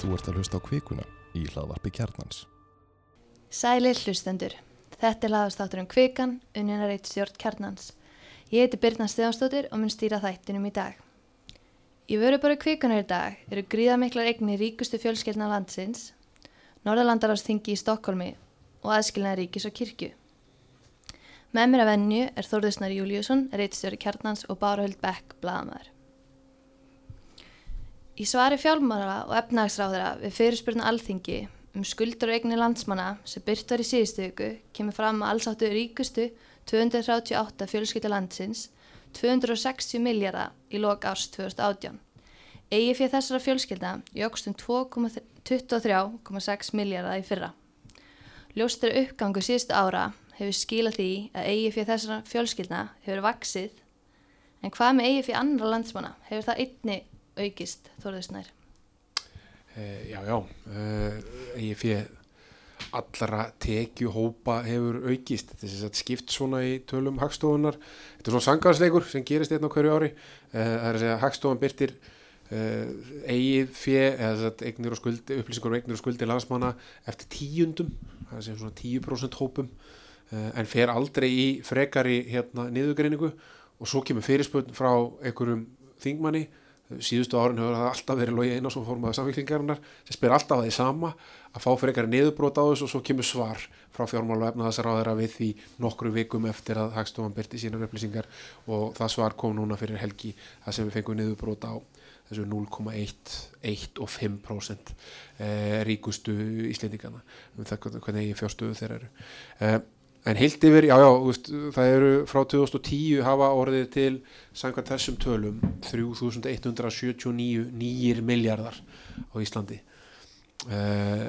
Þú ert að hlusta á kvikuna í hlaðvarpi kjarnans. Sælir hlustendur. Þetta er laðastáttur um kvikan, unnina reitt stjórn kjarnans. Ég heiti Birna Stefansdóttir og mun stýra þættinum í dag. Í vöruböru kvikunar í dag eru gríðamiklar eignir ríkustu fjölskeldna landsins, Norðalandaráðsþingi í Stokkólmi og aðskilnaði ríkis og kirkju. Með mér að venju er Þórðusnar Júliusson, reittstjóri kjarnans og Bárahöld Beck, blagamæður. Í svari fjálmára og efnagsráðara við fyrirspurnu alþingi um skuldur og eignir landsmanna sem byrt var í síðustu viku kemur fram að alls áttu ríkustu 238 fjölskylda landsins 260 miljardar í lok árs 2018. Egi fyrir þessara fjölskylda jógst um 23,6 miljardar í fyrra. Ljóstur uppgangu síðustu ára hefur skilað því að eigi fyrir þessara fjölskyldna hefur vaksið en hvað með eigi fyrir andra landsmanna hefur það einni aukist þóruðisnær? Uh, já, já, uh, ég fyrir allra tekjuhópa hefur aukist, þetta er sagt, skipt svona í tölum hagstofunar, þetta er svona sangarsleikur sem gerist einn á hverju ári, uh, það er að segja hagstofan byrtir eigið fyrir, eða sagt, eignir og skuldi, upplýsingar og eignir og skuldi landsmanna eftir tíundum, það er segja svona 10% hópum, en fer aldrei í frekari hérna niðugreiningu og svo kemur fyrirspöldn frá einhverjum þingmanni síðustu árun hefur það alltaf verið logi eina svo fórmaða samfélkingarinnar sem spyr alltaf að því sama að fá fyrir eitthvað niðurbrót á þessu og svo kemur svar frá fjármálu og efnaðasaráðara við því nokkru vikum eftir að Hagstofan byrti sínar upplýsingar og það svar kom núna fyrir helgi það sem við fengum niðurbrót á þessu 0,1 og 5% eh, ríkustu íslendingana um það hvernig ég fjárstöðu þeir eru. Eh, En heilt yfir, já já, veist, það eru frá 2010 hafa orðið til samkvæmt þessum tölum 3179 nýjir miljardar á Íslandi. Uh,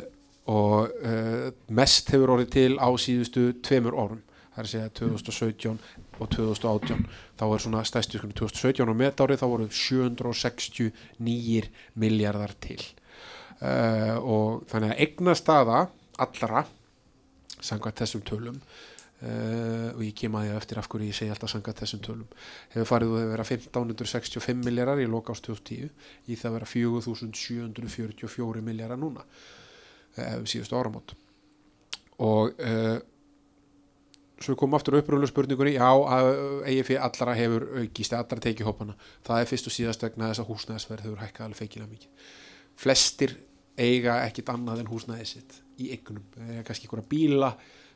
og uh, mest hefur orðið til á síðustu tveimur orðum, það er að segja 2017 og 2018, þá er svona stæstu 2017 og metárið þá voru 760 nýjir miljardar til. Uh, og þannig að egna staða allra sangað þessum tölum. Uh, og ég kem að því eftir af hverju ég segi alltaf sangað þessum tölum. Hefur farið að vera 1565 miljardar í loka ást 2010 í það vera 4744 miljardar núna uh, síðustu áramót. Og uh, svo kom aftur uppröðlu spurningunni já að fyrir allara hefur aukist allara tekið hópana það er fyrst og síðast vegna þess að húsnæðisverð hefur hækkað alveg feikilega mikið. Flestir eiga ekkit annað en húsnæðið sitt í eignum, eða kannski einhverja bíla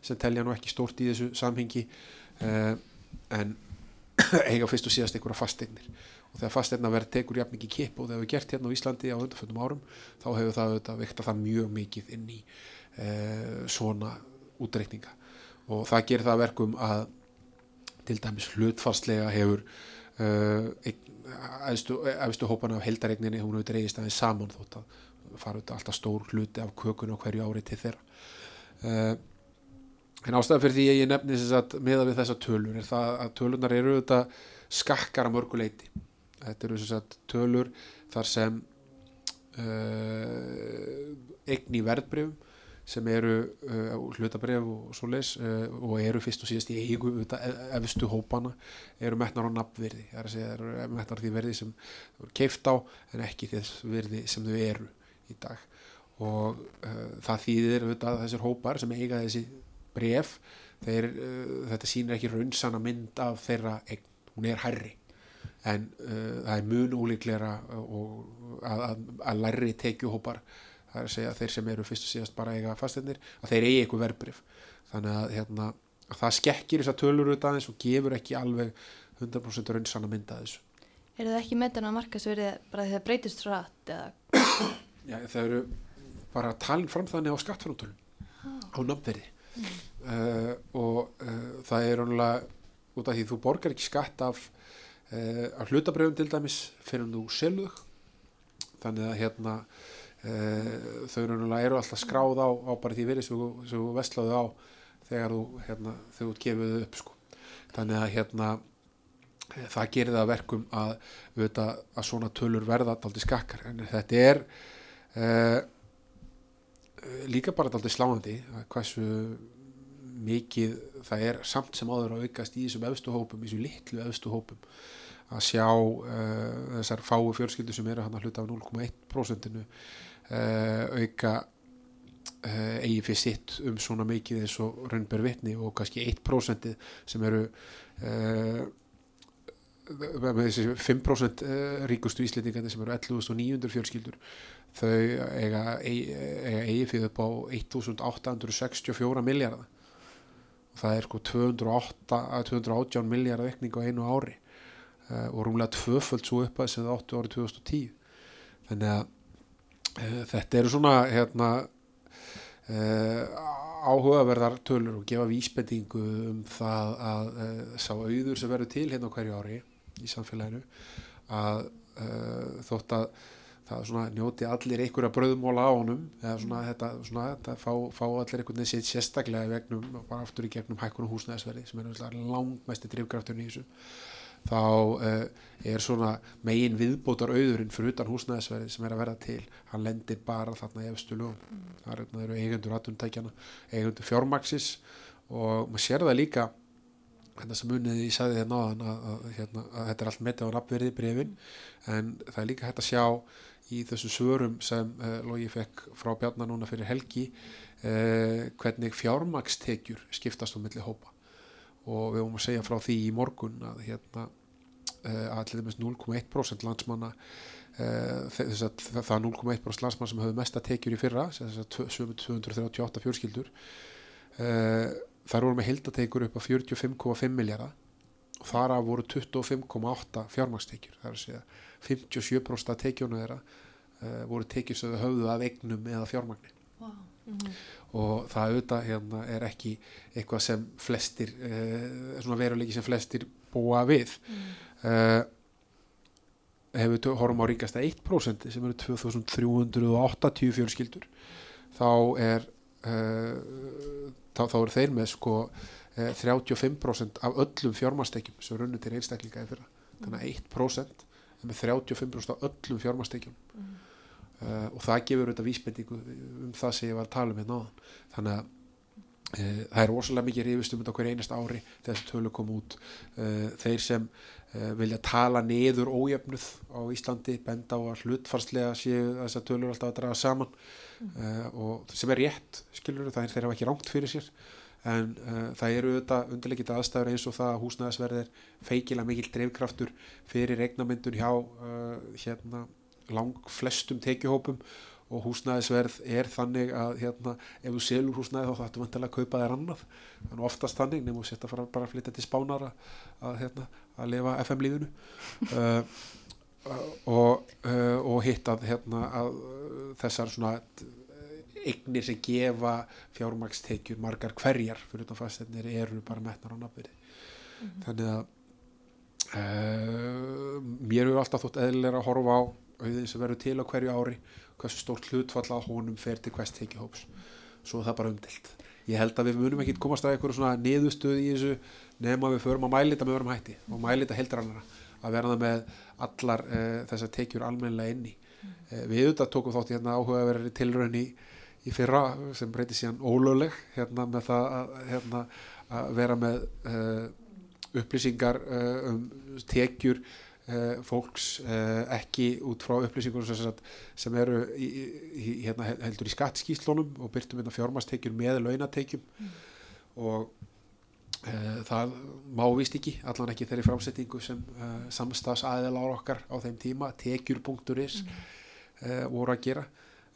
sem telja nú ekki stórt í þessu samhengi uh, en eiga fyrst og síðast einhverja fasteignir. Og þegar fasteigna verð tekur jafn mikið kip og það hefur gert hérna á Íslandi á undarföndum árum þá hefur það auðvitað vikta það mjög mikið inn í uh, svona útreikninga. Og það gerir það verkum að til dæmis hlutfarslega hefur uh, efstu hópana af heldaregninni hún hefur dreigist aðeins saman þótt að fara auðvitað alltaf stór hluti af kökun á hverju ári til þeirra. Uh, en ástæðan fyrir því ég nefni meða við þessa tölur er það að tölunar eru auðvitað skakkar að mörguleiti þetta eru að tölur þar sem uh, eign í verðbrifum sem eru uh, hlutabref og svo leis uh, og eru fyrst og síðast í eigu efstu hópana eru metnar á nafnverði það er að segja, eru metnar því verði sem þú eru keift á en ekki þess verði sem þau eru í dag. Og uh, það þýðir auðvitað þessir hópar sem eiga þessi bref þeir, þetta sýnir ekki raunsanna mynd af þeirra eign, hún er herri en það er mun ólíkleira og að, að, að lærri tekjuhópar það er að segja að þeir sem eru fyrst og síðast bara eiga fasteinir, að þeir eigi eitthvað verbrif þannig að, hérna, að það skekkir þess að tölur út aðeins og gefur ekki alveg 100% raunsanna mynda þessu. Er það ekki metan að marka svo verið bara því það breytist rætt eða? Já, það eru bara talin fram þannig á skattframtölum á nafnverði mm. uh, og uh, það er ránulega út af því þú borgar ekki skatt af, uh, af hlutabröfum til dæmis fyrir þú selug þannig að hérna þau eru alltaf skráð á, á bara því verið sem þú vestlaðu á þegar þú, hérna, gefið þau upp sko. þannig að hérna það gerir það verkum að, að svona tölur verða alltaf skakkar en þetta er uh, líka bara alltaf sláandi að hversu mikið það er samt sem áður að aukast í þessum efstu hópum, í þessum litlu efstu hópum að sjá uh, þessar fáu fjörskildu sem eru hann að hluta af 0,1% uh, auka uh, eigi fyrir sitt um svona mikið eins og raunber vitni og kannski 1% sem eru með þessi 5% uh, ríkustu íslendingandi sem eru 11.900 fjölskyldur þau eiga eigi, fyrir upp á 1864 miljardar og það er sko 208, að 218 miljardar aukning á einu ári uh, og rúmlega tvöföld svo upp að sem það áttu árið 2010 þannig að uh, þetta eru svona hérna uh, áhugaverðar tölur og gefa vísbendingu um það að sá auður sem verður til hérna hverju ári í samfélaginu að uh, þótt að það svona njóti allir einhverja bröðmóla á honum eða svona þetta, svona, þetta fá, fá allir einhvern veginn sitt sérstaklega í vegnum bara aftur í gegnum hækkunum húsnæðisverði sem er langmesti drifkrafturinn í þessu þá uh, er svona megin viðbótar auðurinn fyrir utan húsnæðisverði sem er að verða til hann lendir bara þarna í efstu lögum. Það eru, eru eigendur aðtundtækjana eigendur fjármaksis og maður sér það líka þetta sem munið ég sagði þér náðan að, að, hérna, að þetta er allt metið á nafnverði brefin en það er líka hægt að sjá í þessu svörum sem uh, Lógi fekk frá Bjarnar núna fyrir helgi uh, hvernig fjármakstekjur skiptast á milli hópa. Og við vorum að segja frá því í morgun að hérna uh, allir með 0,1% landsmanna þess að það 0,1% landsmann sem höfðu mesta tekjur í fyrra þess að 238 fjörskildur þar voru með hildatekur upp á 45,5 miljardar og þar af voru 25,8 fjármakstekjur það er að segja 57% af tekjónu þeirra uh, voru tekjur sem höfðu af eignum eða fjármagni wow. mm -hmm. og það auðvitað hérna, er ekki eitthvað sem flestir uh, svona veruleiki sem flestir búa við mm. uh, hefur við horfum á ríkasta 1% sem eru 2380 fjölskyldur þá er þá, þá eru þeir með sko 35% af öllum fjármastekjum sem runnu til einstaklinga í fyrra. Þannig að 1% með 35% á öllum fjármastekjum mm. uh, og það gefur auðvitað vísbendingu um það sem ég var að tala um hérna áðan. Þannig að það er rosalega mikið rifistum á hverju einast ári þessi tölu kom út. Uh, þeir sem vilja tala niður ójöfnuð á Íslandi benda á að hlutfarslega séu þessar tölur alltaf að draga saman. Mm. og sem er rétt skilur það er þeirra ekki rámt fyrir sér. En uh, það eru auðvitað undirleikit aðstæður eins og það að húsnæðisverðir feikila mikil dreifkraftur fyrir regnamyndun hjá uh, hérna, lang flestum tekjuhópum og húsnæðisverð er þannig að hérna, ef þú selur húsnæði þá þáttu vantilega að kaupa þér annað. Þannig oftast þannig nefnum við setja fara bara að flytja til spánara að, hérna, að lifa FM lífinu. Uh, og, og hitt að, hérna, að þessar svona eignir sem gefa fjármakstekjur margar hverjar fyrir þetta fastefnir eru bara metnar á nafnveri mm -hmm. þannig að uh, mér hefur alltaf þótt eðlilega að horfa á auðvitað sem verður til á hverju ári hversu stórt hlutfall að honum fer til hvers tekihóps svo það bara umdilt ég held að við munum ekki komast að eitthvað svona niðurstöð í þessu nefn að við förum að mælita með verum hætti og mælita heldur annara að verða með allar uh, þessar tekjur almennilega inni. Mm. uh, við auðvitað tókum þátt hérna áhuga að vera tilraun í í fyrra sem breyti síðan ólögleg hérna með það að, hérna, að vera með uh, upplýsingar um tekjur fólks ekki út frá upplýsingur sem, sem eru í, í, hérna, heldur í skattskíslónum og byrtum hérna fjármastekjur með launatekjum mm. og það má vist ekki, allan ekki þeirri framsettingu sem samstags aðeila á okkar á þeim tíma, tekjur.is mm. voru að gera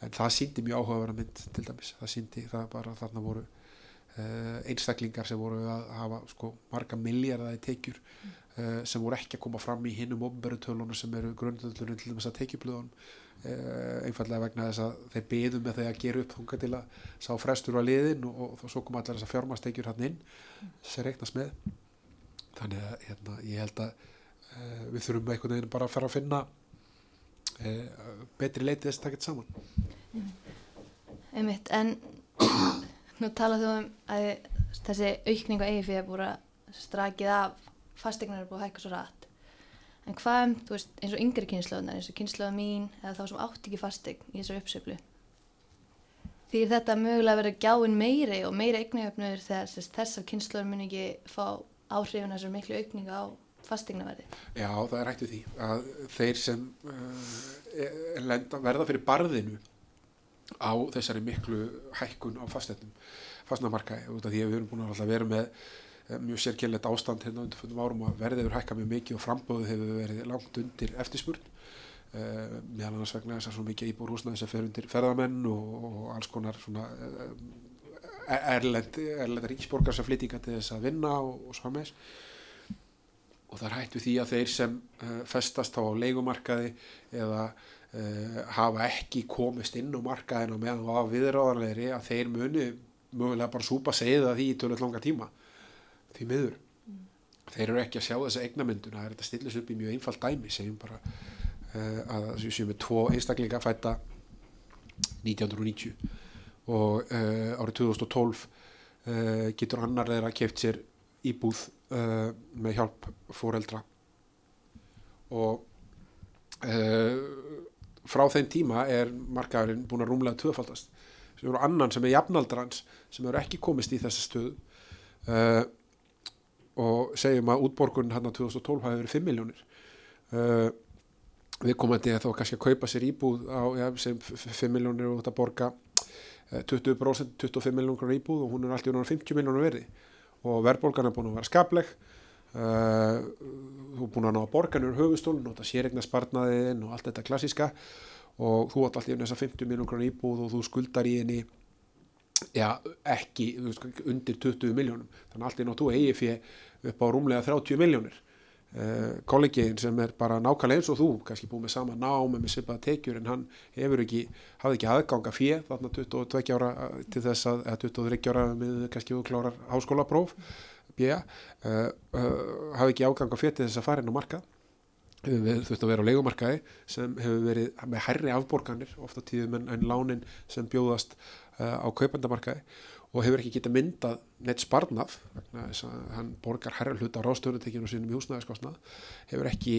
en það síndi mjög áhugaverða mynd til dæmis, það síndi það bara þarna voru einstaklingar sem voru að hafa sko marga milljardaði tekjur mm. uh, sem voru ekki að koma fram í hinnum ofnbörutölunum sem eru grundöldunum til þess að tekjublöðunum uh, einfallega vegna þess að þeir beðum með þeir að gera upp þunga til að sá frestur á liðin og, og, svo kom allar þess að fjármastekjur hann inn mm. sem reiknast með þannig að hérna, ég held að við þurfum einhvern veginn bara að fara að finna betri leitið þess að taka þetta saman einmitt, en nú talað þú um að þessi aukning á fyrir að búið að strakið af fastegnar er búið að hækka svo rætt en hvað um, þú veist, eins og yngri kynnslöðunar eins og kynnslöða mín eða þá sem átt ekki fastegn í þessar uppsöflu því þetta mögulega verið gjáin meiri og meiri eignujöfnur þegar þessar kynnslöður mun ekki fá áhrifin þessar miklu aukninga á fastegnaverði Já, það er hægt við því að þeir sem uh, lenda, verða fyrir barðinu á þessari miklu hækkun á fastnættum fastnamarkaði út af því að við erum búin að vera með eh, mjög sérkjörlegt ástand hérna undir fundum árum að verðið hefur hækkað mjög mikið og frambóðið hefur verið langt undir eftirspurn. Uh, meðal annars vegna þess að svo mikið íbúr húsnaði sem fer undir ferðamenn og, og alls konar svona uh, erlend, erlend ríksborgar sem flytinga til þess að vinna og, og svo meðs og það er hægt við því að þeir sem uh, festast á leikumarkaði eða uh, hafa ekki komist inn á markaðina meðan það var viðráðanlegri að þeir muni mögulega bara súpa segið að því í tölvöld langa tíma. Því miður. Þeir eru ekki að sjá þessa eignamynduna það er þetta stillis upp í mjög einfalt dæmi segjum bara uh, að þessu séum við tvo einstaklinga fætta 1990 og uh, árið 2012 uh, getur annar þeirra keft sér íbúð uh, með hjálp fóreldra og uh, frá þeim tíma er markaðurinn búin að rúmlega tvöfaldast. Sem eru annan sem er jafnaldrans sem eru ekki komist í þessa stöðu. Uh, og segjum að útborgun hann á 2012 hafi verið 5 miljónir uh, við komandi þá kannski að kaupa sér íbúð á ja, sem 5 miljónir og þetta borga 20% 25 miljónur íbúð og hún er alltaf 50 miljónur verði. Og verðbólgan er búin að vera skapleg uh, þú er búin að ná að borganur höfustólun og þetta sérregna sparnaðin og allt þetta klassiska og þú átt alltaf í þessa 50 miljónur íbúð og þú skuldar í henni já, ekki veist, undir 20 miljónum þannig alltaf í nóttu eigi fyrir upp á rúmlega 30 miljónir Uh, kollegiðin sem er bara nákvæmlega eins og þú kannski búið með sama námi með svipaða tekjur en hann hefur ekki hafði ekki aðganga fyrir þarna 22 ára til þess að, eða 23 ára með kannski þú klárar háskólapróf bjá, uh, uh, hafði ekki aðganga fyrir til þess að fara inn á markað. Hefur þurft að vera á leikumarkaði sem hefur verið með herri afborganir ofta tíðum en, en lánin sem bjóðast á kaupandamarkaði og hefur ekki getið myndað neitt sparnaf vegna þess að hann borgar herra hlut á ráðstöðutekinu sínum í húsnæðiskostnað hefur ekki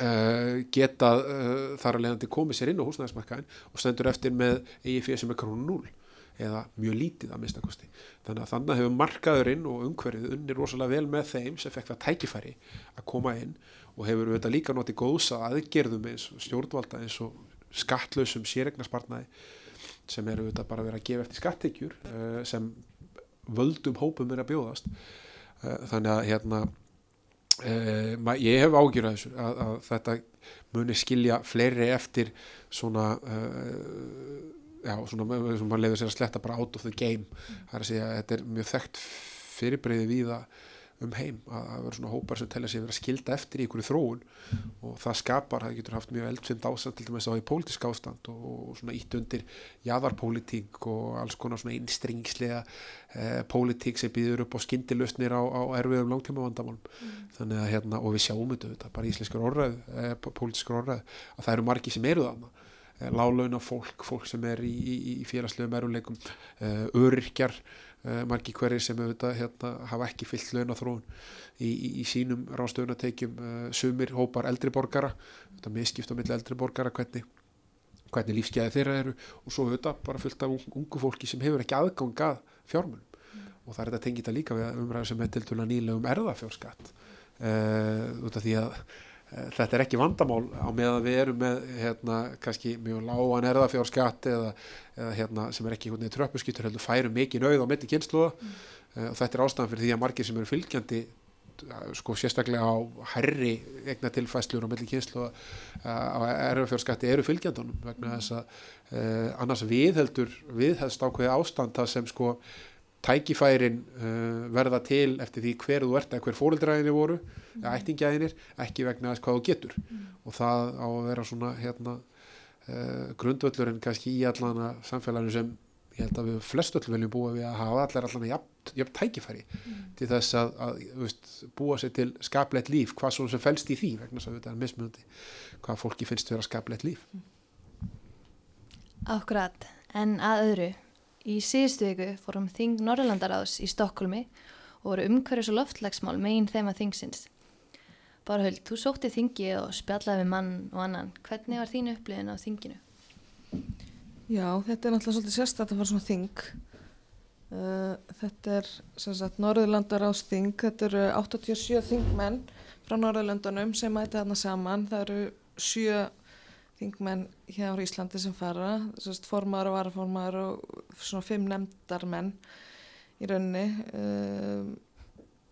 uh, getað uh, þar að leiðandi komið sér inn á húsnæðismarkaðin og stendur eftir með EIF sem er krónu 0 eða mjög lítið að minnstakosti þannig að þannig hefur markaðurinn og umhverfið unni rosalega vel með þeim sem fekk það tækifæri að koma inn og hefur auðvitað líka notið góðsa aðgerðum eins og stjórnvalda eins og skattlausum séregnarspartnaði sem eru auðvitað bara að vera að gefa eftir skattekjur uh, sem völdum hópum er að bjóðast. Uh, þannig að hérna uh, ég hef ágjörð að þessu að, að þetta muni skilja fleiri eftir svona já, svona, maður lefur sér að sletta bara out of the game það er að segja að þetta er mjög þekkt fyrirbreyði við að um heim að það verður svona hópar sem telja verið að skilda eftir í einhverju þróun og það skapar, það getur haft mjög eldfind ástand til dæmis á í pólitísk ástand og, og svona ítt undir jaðarpólitík og alls konar svona einstringslega eh, pólitík sem býður upp á skindilustnir á, á erfiðum langtíma vandamálum mm. þannig að hérna, og við sjáum þetta bara íslenskar orðræð, eh, pólitískar orðræð að það eru margi sem eru þarna lálauna fólk, fólk sem er í, í, í félagslegum eruleikum, öryrkjar uh, margi hverjir sem auðvitað, hérna, hafa ekki fyllt launathróun í, í, í sínum rástöðunateikjum uh, sumir hópar eldri borgara þetta miskipt á milli eldri borgara hvernig, hvernig lífsgæði þeirra eru og svo auðvitað bara fyllt af ungu fólki sem hefur ekki aðgang að fjármunum. Mm. og það er þetta tengita líka við umræðu sem er til dæla nýlega um erðafjárskatt uh, af því að þetta er ekki vandamál á meðan við erum með hérna, kannski mjög lágan erðafjárskatt eða, eða hérna, sem er ekki hvernig tröppuskýtur heldur færum mikið nauð á mitti kynsluða mm. uh, og þetta er ástæðan fyrir því að margir sem eru fylgjandi sko sérstaklega á herri egna tilfæslur á milli kynsluða á erðafjárskatti eru fylgjandunum vegna þess að uh, annars viðheldur viðhelst ákveði ástand það sem sko tækifærin uh, verða til eftir því hver þú ert eða hver fórildræðinni voru mm. ættingjaðinir, ekki vegna þess hvað þú getur mm. og það á að vera svona hérna uh, grundvöllurinn kannski í allana samfélaginu sem ég held að við flestöll viljum búa við að hafa allar allana jafn, jafn tækifæri mm. til þess að, að veist, búa sér til skaplegt líf, hvað svo sem fælst í því vegna þess að þetta er mismunandi hvað fólki finnst vera skaplegt líf Akkurat, en að öðru Í síðustu viku fórum Þing Norrlandaráðs í Stokkólmi og voru umhverjus og loftlagsmál meginn þeim að Þingsins. Barahöld, þú sótti Þingi og spjallaði við mann og annan. Hvernig var þín upplifin á Þinginu? Já, þetta er náttúrulega svolítið sérstætt að fara svona Þing. Uh, þetta er sagt Norrlandaráðs Þing. Þetta eru 87 Þingmenn frá Norrlandunum sem mæti þarna saman. Það eru sjö þingmenn hér á Íslandi sem fara, formaður og varaformaður og svona fimm nefndarmenn í rauninni. Um,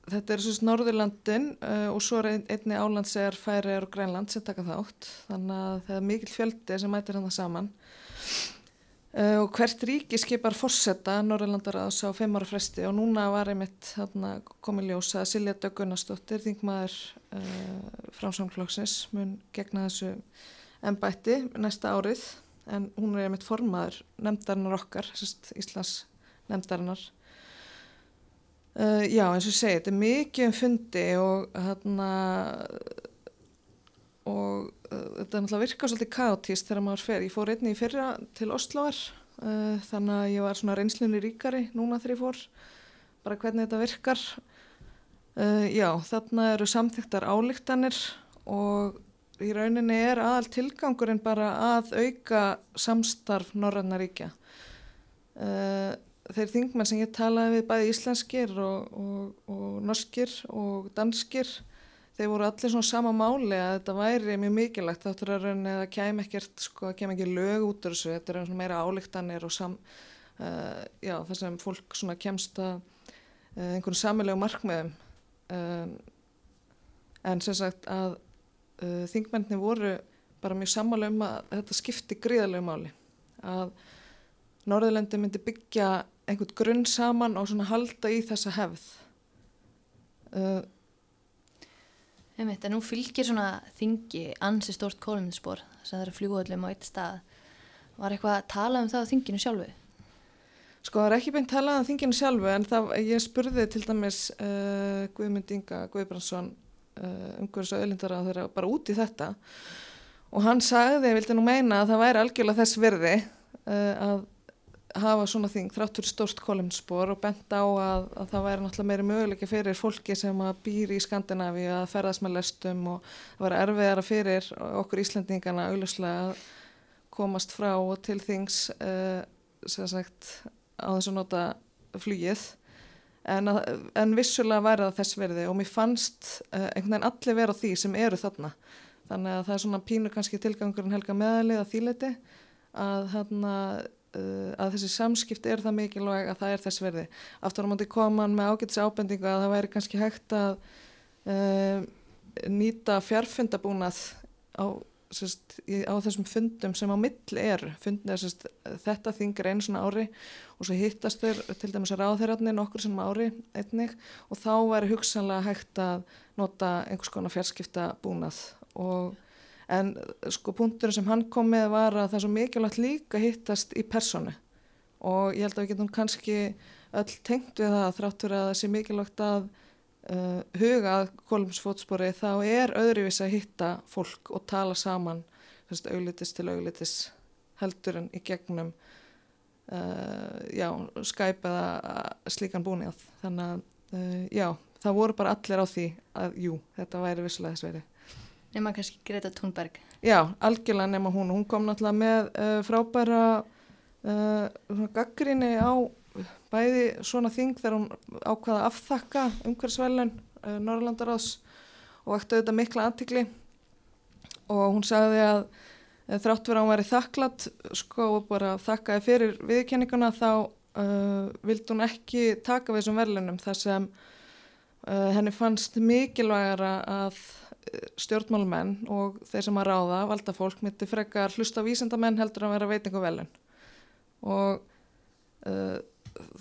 þetta er sérst Norðurlandin uh, og svo er ein, einni álandsegar Færiðar og Grænland sem taka þátt, þannig að það er mikil fjöldi sem mætir hann það saman. Uh, og hvert ríki skipar fórsetta Norrlandaraðs á fimm ára fresti og núna var einmitt komið ljós að Silja Döggunarsdóttir, þingmaður uh, framsamflokksins, mun gegna þessu ennbætti næsta árið en hún er einmitt formaður nefndarinnar okkar, sérst Íslands nefndarinnar. Uh, já, eins og segi, þetta er mikið um fundi og hérna og uh, þetta er náttúrulega virka svolítið kaotíst þegar maður fer. Ég fór einni í fyrra til Osloar uh, þannig að ég var svona reynslunni ríkari núna þegar ég fór bara hvernig þetta virkar. Já, þarna eru samþyktar álíktanir og í rauninni er aðal tilgangurinn bara að auka samstarf Norrannaríkja. Uh, þeir þingmenn sem ég talaði við bæði íslenskir og, og, og norskir og danskir þeir voru allir svona sama máli að þetta væri mjög mikilvægt þáttur að raun eða kem ekkert, sko, kem ekki lög út úr þessu, þetta er svona meira álíktanir og sam, uh, já, það sem fólk svona kemst að uh, einhvern samilegu markmiðum um, en sem sagt að uh, þingmenni voru bara mjög samálega um að þetta skipti gríðalegu máli að Norðurlendi myndi byggja einhvern grunn saman og svona halda í þessa hefð uh, Einmitt, en nú fylgir svona þingi ansi stort kólumspor þess að það eru fljúöldum á eitt stað. Var eitthvað að tala um það á þinginu sjálfu? Sko það er ekki beint talað um þinginu sjálfu en það, ég spurði til dæmis uh, Guðmund Inga Guðbrandsson umhverfis og öllindar að þeirra bara út í þetta. Og hann sagði, ég vildi nú meina að það væri algjörlega þess virði uh, að hafa svona þing þrátt fyrir stórst kolumnspor og bent á að, að það væri náttúrulega meiri möguleika fyrir fólki sem að býr í Skandinavi að ferðast með lestum og það væri erfiðara fyrir okkur Íslandingana augljóslega að komast frá og til þings uh, sagt á þessu nota flýið en, að, en vissulega væri það þess verði og mér fannst uh, einhvern veginn allir vera því sem eru þarna þannig að það er svona pínu kannski tilgangurinn helga meðalið að þýleiti að hérna Uh, að þessi samskipt er það mikilvæg að það er þess verði. Aftur á móti koman með ágætis ábendingu að það væri kannski hægt að uh, nýta fjarfundabúnað á, sérst, í, á þessum fundum sem á milli er. Er sérst, þetta þingir einu svona ári og svo hittast þér til dæmis að þeirra nokkur sem ári einnig og þá væri hugsanlega hægt að nota einhvers konar fjarskiptabúnað og en sko punkturinn sem hann kom með var að það er svo mikilvægt líka hittast í personu og ég held að við getum kannski öll tengt við það þráttur að það sé mikilvægt að uh, huga að kolumsfótspori þá er öðruvís að hitta fólk og tala saman auglitis til auglitis heldur en í gegnum uh, já, Skype eða slíkan búnið þannig að uh, já, það voru bara allir á því að jú, þetta væri visslega þess verið Nefna kannski Greta Thunberg. Já, algjörlega nema hún. Hún kom náttúrulega með uh, frábæra uh, gaggrinni á bæði svona þing þegar hún ákvaða að afþakka umhverfsvelun uh, Norrlandaráðs og ekkert auðvitað mikla antikli og hún sagði að þrátt verið að hún væri þakklat sko og bara þakkaði fyrir viðkenninguna þá uh, vildi hún ekki taka við þessum velunum þar sem uh, henni fannst mikilvægara að stjórnmálmenn og þeir sem að ráða valda fólk myndi frekar hlusta vísendamenn heldur að vera veitingu velun og uh,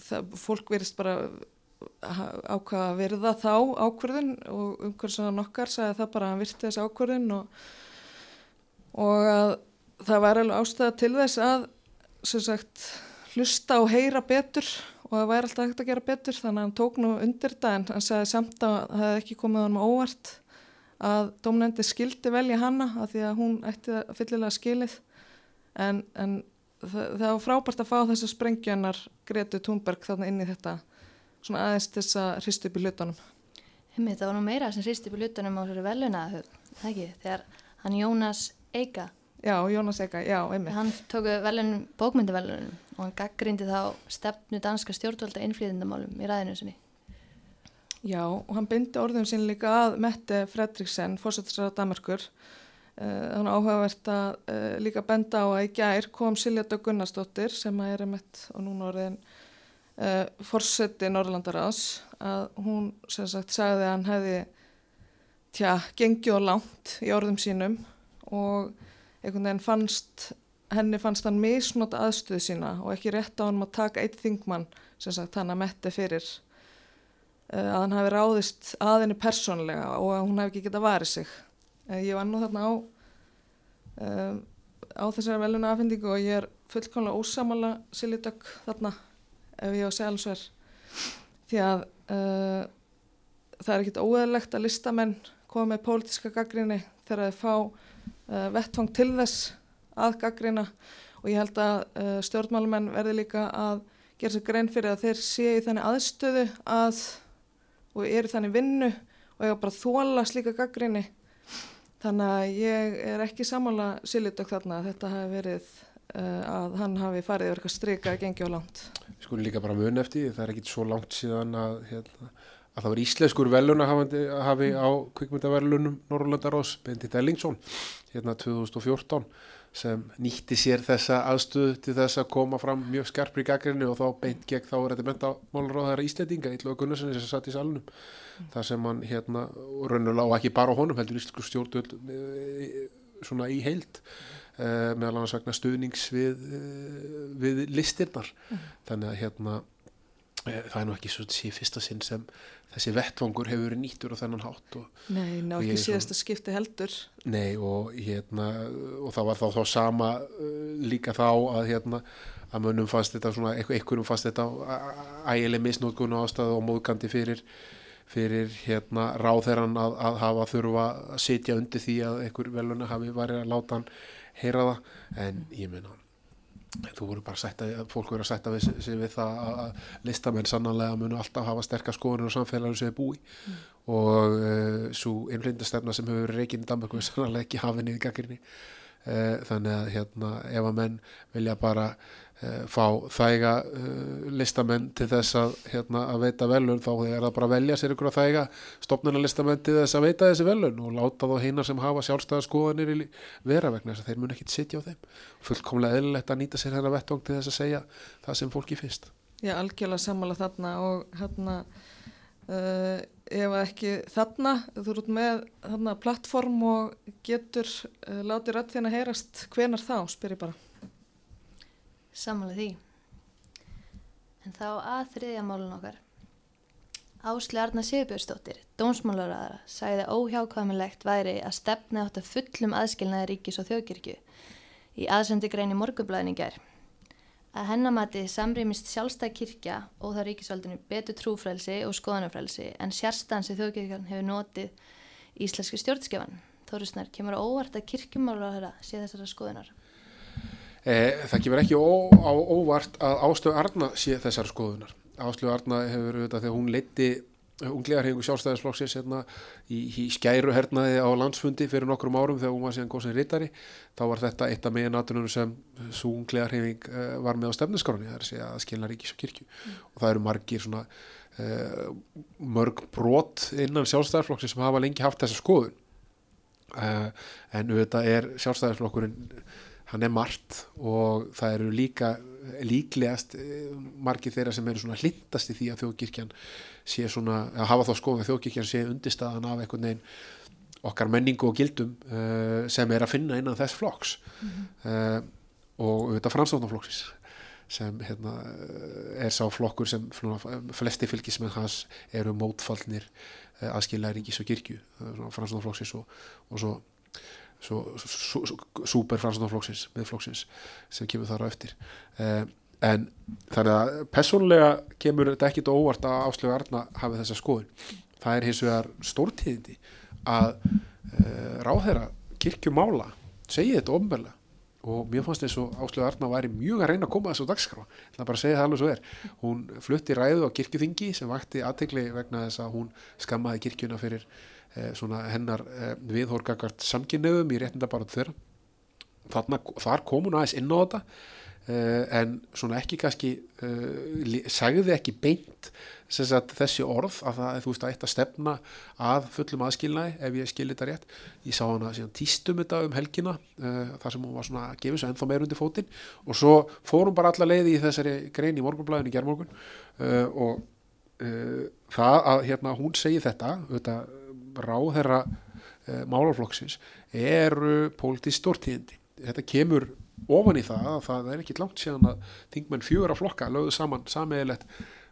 það, fólk verist bara ákvaða að verða þá ákverðin og umhverfislega nokkar sagði það bara að hann virti þessi ákverðin og, og að það var alveg ástæða til þess að sagt, hlusta og heyra betur og það væri alltaf hægt að gera betur. Þannig að hann tók nú undir þetta en hann sagði samt að það hefði ekki komið hann óvart að domnendi skildi velja hanna af því að hún ætti að fyllilega skilið. En, en það, það var frábært að fá þessar sprengjanar Gretu Thunberg þarna inn í þetta svona aðeins þess að hristu upp í hlutunum. Hemmi, það var nú meira sem hristu upp í hlutunum á þessari veluna það ekki, þegar hann Jónas Eika Já, Jónas Eika, já, einmitt. Hann tóku velunum, bókmyndavelunum og hann gaggrindi þá stefnu danska stjórnvalda innflýðindamálum í ræðinu sinni. Já, og hann byndi orðum sín líka að Mette Fredriksen, fórsættisræða Damerkur, Þannig uh, áhugavert að uh, líka benda á að í gær kom Silja Dögg Gunnarsdóttir sem að er emitt og núna orðin uh, forseti Norrlandaráðs að hún sem sagt sagði að hann hefði tja, gengið og langt í orðum sínum og einhvern veginn fannst henni fannst hann misnót aðstöðu sína og ekki rétt á hann að taka eitt þingmann sem sagt hann að metti fyrir uh, að hann hafi ráðist að henni persónlega og að hún hafi ekki getað varið sig ég var nú þarna á um, á þessari veluna afhendingu og ég er fullkomlega ósamala Silidök þarna ef ég á verð því að uh, það er ekkit óeðlegt að listamenn koma með pólitiska gaggrinni þegar þeir fá uh, vettvang til þess að gaggrina og ég held að uh, stjórnmálumenn verði líka að gera sér grein fyrir að þeir séu þannig aðstöðu að og eru þannig vinnu og eiga bara þóla slíka gaggrinni þannig að ég er ekki samála Silidök þarna að þetta hafi verið uh, að hann hafi farið yfir eitthvað stryka að gengja á langt. Sko líka bara mun eftir, það er ekki svo langt síðan að, hérna, að það var íslenskur velun að hafi, á kvikmyndaverlunum Norrlandarós, Bendit Ellingsson hérna 2014 sem nýtti sér þessa aðstöðu til þess að koma fram mjög skarpri gaggrinni og þá beint gegn þá er þetta menta málur á Íslandinga, Ítlaug Gunnarssoni sem satt í salunum, mm. þar sem hann hérna, raunulega og ekki bara honum heldur íslensku stjórnvöld svona í heild uh, meðal annars vegna stuðnings við, uh, við listirnar mm. þannig að hérna það er nú ekki svo þessi fyrsta sinn sem þessi vettvangur hefur verið nýttur á þennan hátt og, Nei, ná ekki síðasta svona, skipti heldur. Nei og hérna og það var þá, þá sama líka þá að hérna að mönnum fannst þetta svona, einhverjum fannst þetta ægileg misnótkun ástæðu og móðgandi fyrir fyrir hérna ráðherran að, að hafa þurfa að sitja undir því að einhver veluna hafi varið að láta hann heyra það. En ég meina þú voru bara sætt að fólk voru að sætta við, við það að listamenn sannanlega munu alltaf hafa sterkast skoðunir og samfélaginu sem er búi mm. og uh, svo einblindastefna sem hefur reygin í Danmarku er sannanlega ekki hafið niður gagginni uh, þannig að hérna ef að menn vilja bara fá þæga uh, listamenn til þess að, hérna, að veita velun þá er það bara að velja sér ykkur að þæga stopnuna listamenn til þess að veita þessi velun og láta þá heinar sem hafa sjálfstæðarskoðanir vera vegna þess að þeir mun ekki sitja á þeim. Fullkomlega eðlilegt að nýta sér hérna vettvang til þess að segja það sem fólki finnst. Já, algjörlega sammála þarna og hérna uh, ef ekki þarna þú eru með þarna plattform og getur látið rætt þín að heyrast hvenar þá, spyr ég bara Samanlega því. En þá að þriðja málun okkar. Ásli Arna Sigurbjörnsdóttir, dónsmálaræðara, sagði að óhjákvæmilegt væri að stefna átt að fullum aðskilnaði ríkis og þjóðkirkju í aðsendi greini morgublaðningar. Að hennamati samrýmist sjálfstæð kirkja og það ríkisvaldinu betur trúfrælsi og skoðanufrælsi en sérstansi þjóðkirkjan hefur notið íslenski stjórnskefan. Þórusnar, kemur óvart að kirkjumálaræðara sé þessara skoðunar? Eh, það kemur ekki ó, á óvart að Áslögu Arna sé þessar skoðunar. Áslögu Arna hefur auðvitað þegar hún leiti unglegarhefingu sjálfstæðisflokksins hérna, í, í skæru hernaði á landsfundi fyrir nokkrum árum þegar hún var síðan góð sem rittari þá var þetta eitt af megin aðtunum sem svo unglegarhefing uh, var með á stefnusgráni það er að segja að skilna ríkis og kirkju mm. og það eru margir svona uh, mörg brot innan sjálfstæðisflokksins sem hafa lengi haft þessa skoðun uh, en auðvitað er sjálfstæðisflokkurinn hann er margt og það eru líka líklegast eh, margir þeirra sem eru svona hlindast í því að þjóðkirkjan sé svona, að hafa þá skoðum að þjóðkirkjan sé undirstaðan af einhvern veginn okkar menningu og gildum uh, sem er að finna innan þess flokks mm -hmm. uh, og auðvitað framstofnaflokksins sem hérna, er sá flokkur sem flesti fylgismenn hans eru mótfallnir uh, aðskilja ríkis og kirkju framstofnaflokksins og, og svo superfransunarflokksins miðflokksins sem kemur þar á eftir. Eh, en þannig að personlega kemur þetta ekkit óvart að Áslögu Arna hafi þessa skoðun. Það er hins vegar stórtíðindi að eh, ráðherra kirkjumála segi þetta ofnbegla og mér fannst eins og Áslögu Arna væri mjög að reyna að koma þessu dagskrá. Það er bara að segja það alveg svo er. Hún flutti ræðu á kirkjuþingi sem vakti aðtegli vegna þess að hún skammaði kirkjuna fyrir svona hennar eh, viðhorgagart samkynniðum í réttindabaratu þeirra. Þarna, þar kom hún aðeins inn á þetta uh, en svona ekki kannski sagði ekki beint sagt, þessi orð að það, þú veist, að eitt að stefna að fullum aðskilnaði ef ég skil þetta rétt. Ég sá hana síðan tístum þetta um helgina þar sem hún var svona að gefa sér ennþá meir undir fótinn. Og svo fór hún bara alla leiði í þessari grein í morgunblæðinu gerðmorgun og það að hérna hún segi þetta, þetta ráð þeirra uh, málarflokksins eru pólitíð stórtíðindi. Þetta kemur ofan í það að það er ekki langt síðan að þingmenn fjögur að flokka lögðu saman sameigilegt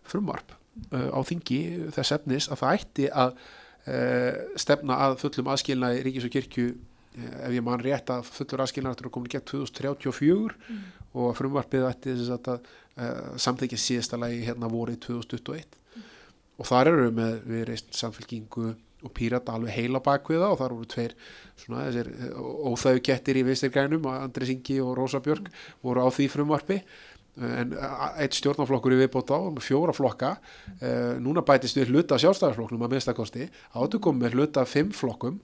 frumvarp uh, á þingi þess efnis að það ætti að uh, stefna að fullum aðskilnaði ríkis og kirkju ef ég man rétt að fullur aðskilnaði ættur að koma í gegn 2034 og frumvarpið ætti þess að uh, samþykja síðasta lagi hérna vorið 2021 og þar eru við með við reist samfélkingu og pírata alveg heila bakviða og þar voru tveir svona þessir óþægu kettir í vistirgrænum Andri Singi og Rósa Björk voru á því frumvarpi. En eitt stjórnaflokkur í viðbót á fjóra flokka uh, núna bætist við hluta sjálfstæðarflokknum að minnstakosti áttu komið með hluta fimm flokkum.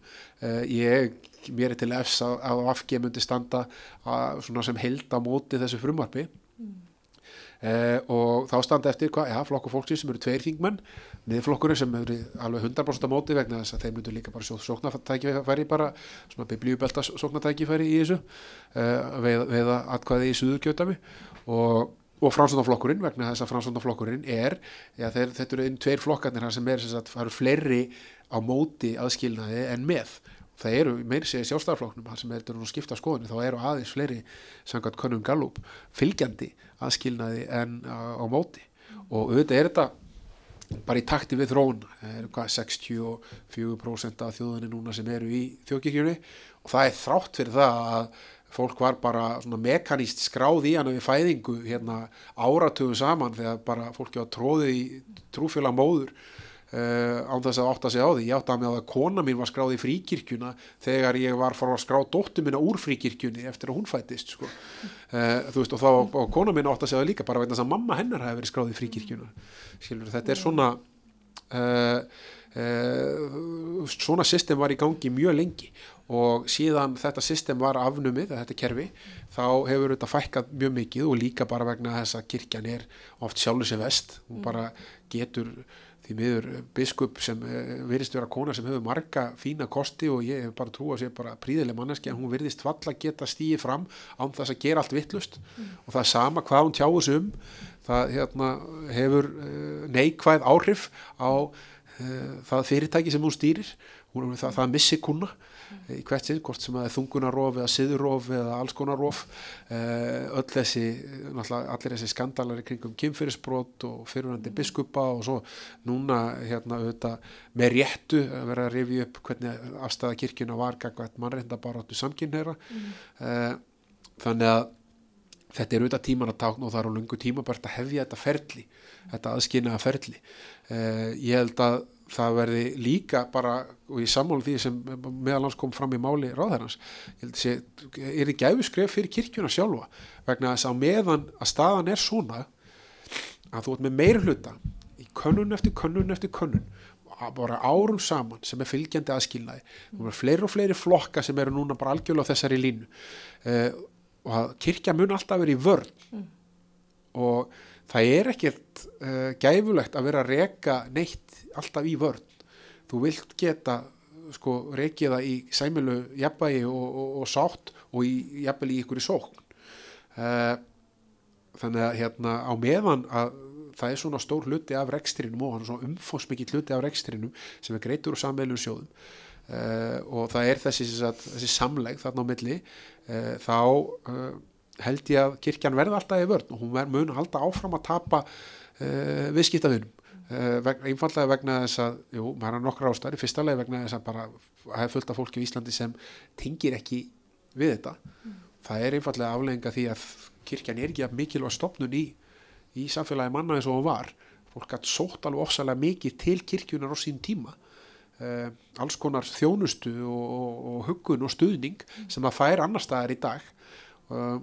Ég, mér er til efs að, myndi standa að, sem held á móti þessu frumvarpi Uh, og þá standa eftir hvað, já, flokku fólksins sem eru tveir þingmenn, miðflokkurinn sem eru alveg 100% á móti vegna þess að þeim myndur líka bara sjóð sóknartækifæri bara, svona biblíubelta sóknartækifæri í þessu uh, veið, veiða atkvæði í suðurkjötami og, og framsóknarflokkurinn vegna þess að framsóknarflokkurinn er já, þeir, þetta eru einn tveir flokkarnir sem er, sem sagt, það eru fleiri á móti aðskilnaði en með það eru meiri segja sjálfstæðarflokknum þar sem er skipta skoðinu, þá eru aðeins fleiri samkvæmt konum gallup fylgjandi aðskilnaði en á, á móti. Og auðvitað er þetta bara í takti við þróun er hvað 64% af þjóðunni núna sem eru í þjóðkirkjunni. Og það er þrátt fyrir það að fólk var bara mekaníst skráð í hana við fæðingu hérna áratöfu saman þegar bara fólki var tróðið í trúfélag móður Uh, án þess að átta sig á því ég átta að með að kona mín var skráð í fríkirkjuna þegar ég var fara að skrá dóttu mína úr fríkirkjunni eftir að hún fættist sko. uh, þú veist og þá og kona mín átta sig á því líka bara vegna þess að mamma hennar hefði verið skráð í fríkirkjuna Skilur, þetta er svona uh, svona system var í gangi mjög lengi og síðan þetta system var afnumið þetta kerfi, þá hefur þetta fækkað mjög mikið og líka bara vegna þess að kirkjan er oft sjálfur sér vest hún bara getur því miður biskup sem virðist vera kona sem hefur marga fína kosti og ég hef bara trú að sé bara príðileg manneski en hún virðist valla geta stíið fram án þess að gera allt vittlust mm. og það er sama hvað hún tjáus um það hérna, hefur uh, neikvæð áhrif á uh, það fyrirtæki sem hún stýrir. Hún, það, það missi kuna í hvert sinn, hvort sem það er þungunarof eða siðurof eða alls konarof öll þessi, allir þessi skandalari kringum kynfyrirsbrot og fyrirhandi biskupa og svo núna hérna auðvitað með réttu að vera að rifja upp hvernig afstæða kirkina var gagvægt mannreynda bara áttu samkynneira mm. þannig að þetta er auðvitað tíman að tákna og það er á lungu tíma bara að hefja þetta ferli þetta aðskynnaða ferli. Ég held að það verði líka bara og ég sammála því sem meðalans kom fram í máli ráðherrans að sé, er í gæfuskref fyrir kirkjuna sjálfa vegna þess að meðan að staðan er svona að þú ert með meir hluta í könnun eftir könnun eftir könnun bara árum saman sem er fylgjandi aðskilnaði þú er fleiri og fleiri flokka sem eru núna bara algjörlega á þessari línu uh, og að kirkja mun alltaf verið í vörn mm. og það er ekkert uh, gæfulegt að vera að reka neitt alltaf í vörn. Þú vilt geta sko rekið það í sæmilu jafnvægi og, og, og sátt og í jafnvægi í ykkur í sókn. Uh, þannig að hérna á meðan að það er svona stór hluti af rekstrinum og hann er svona umfósmikið hluti af rekstrinum sem er greitur og samveilum sjóðum uh, og það er þessi, þessi, þessi samleg þarna á milli þá held ég að kirkjan verði alltaf í vörn. Og hún mun halda áfram að tapa viðskiptafinum einfallega vegna þess að jú, maður er nokkra ástæður, fyrsta leið vegna þess að bara hafa fullt af fólki í Íslandi sem tengir ekki við þetta. Mm. það er einfallega aflegginga því að kirkjan er ekki að mikilvæg stopnun í í samfélagi manna eins og hún var. Fólk hatt sótt alveg ofsalega mikið til kirkjunar á sín tíma. Uh, alls konar þjónustu og, og, og huggun og stuðning sem það fær annar staðar í dag. Uh,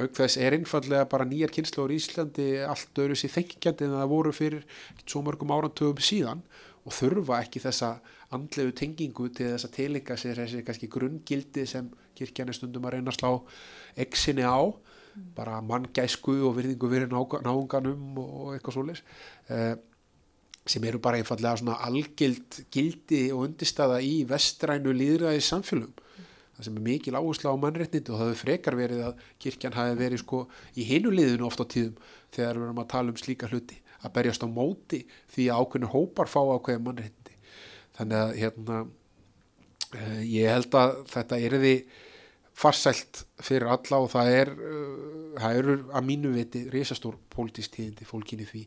auk þess er einfallega bara nýjar kynnslóður í Íslandi allt öðru sér þengjandi en það voru fyrir svo mörgum árantöfum síðan og þurfa ekki þessa andlegu tengingu til þess að telinga sér þessi kannski grunngildi sem kirkjan er stundum að reyna að slá eksinni á bara manngæsku og virðingu nága- náunganum og eitthvað svoleiðis uh, sem eru bara einfallega svona algild gildi og undistæða í vestrænu líðræði samfélum það sem er mikil áhersla á mannréttindi og það hefur frekar verið að kirkjan hafi verið sko í hinu liðinu oft á tíðum þegar við erum að tala um slíka hluti að berjast á móti því að ákveðinu hópar fá ákveðin mannréttindi. Þannig að hérna uh, ég held að þetta er því farsælt fyrir alla og það er uh, það eru að mínu viti risastór pólitísk tíðindi fólkinni því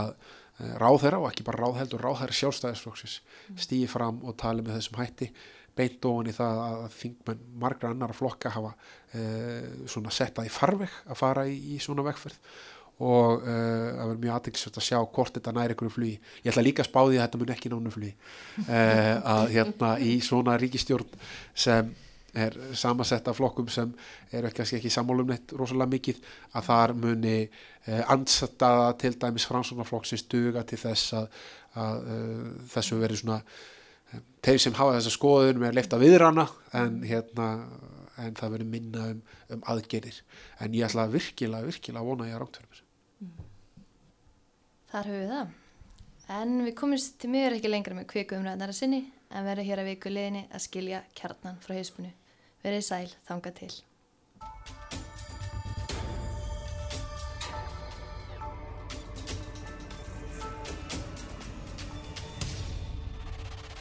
að uh, ráðherra og ekki bara ráðheldur ráðherra sjálfstæðisflokksins stýi fram og tali með þessum hætti beint ofan í það að þingmenn margra annara flokka hafa uh, svona settað í farveg að fara í, í svona vegferð og uh, það verður mjög aðeinsvægt að sjá hvort þetta næri einhverju flugi. Ég ætla líka að spá því að þetta mun ekki nánu flugi uh, að hérna í svona ríkistjórn sem er samansett af flokkum sem eru kannski ekki sammálum neitt rosalega mikið að þar muni uh, ansetta til dæmis framsóknarflokksins duga til þess að, að þessu verið svona þeir sem hafa þessa skoðun með að leifta viðrana en hérna en það verður minna um, um aðgerir en ég ætla virkilega, virkilega að vona að ég er rámt fyrir mér Þar höfum við það. En við komumst til miður ekki lengra með kviku umræðnara sinni en verðum hér að viku liðinni að skilja kjarnan frá hauspunu. Verið sæl, þanga til.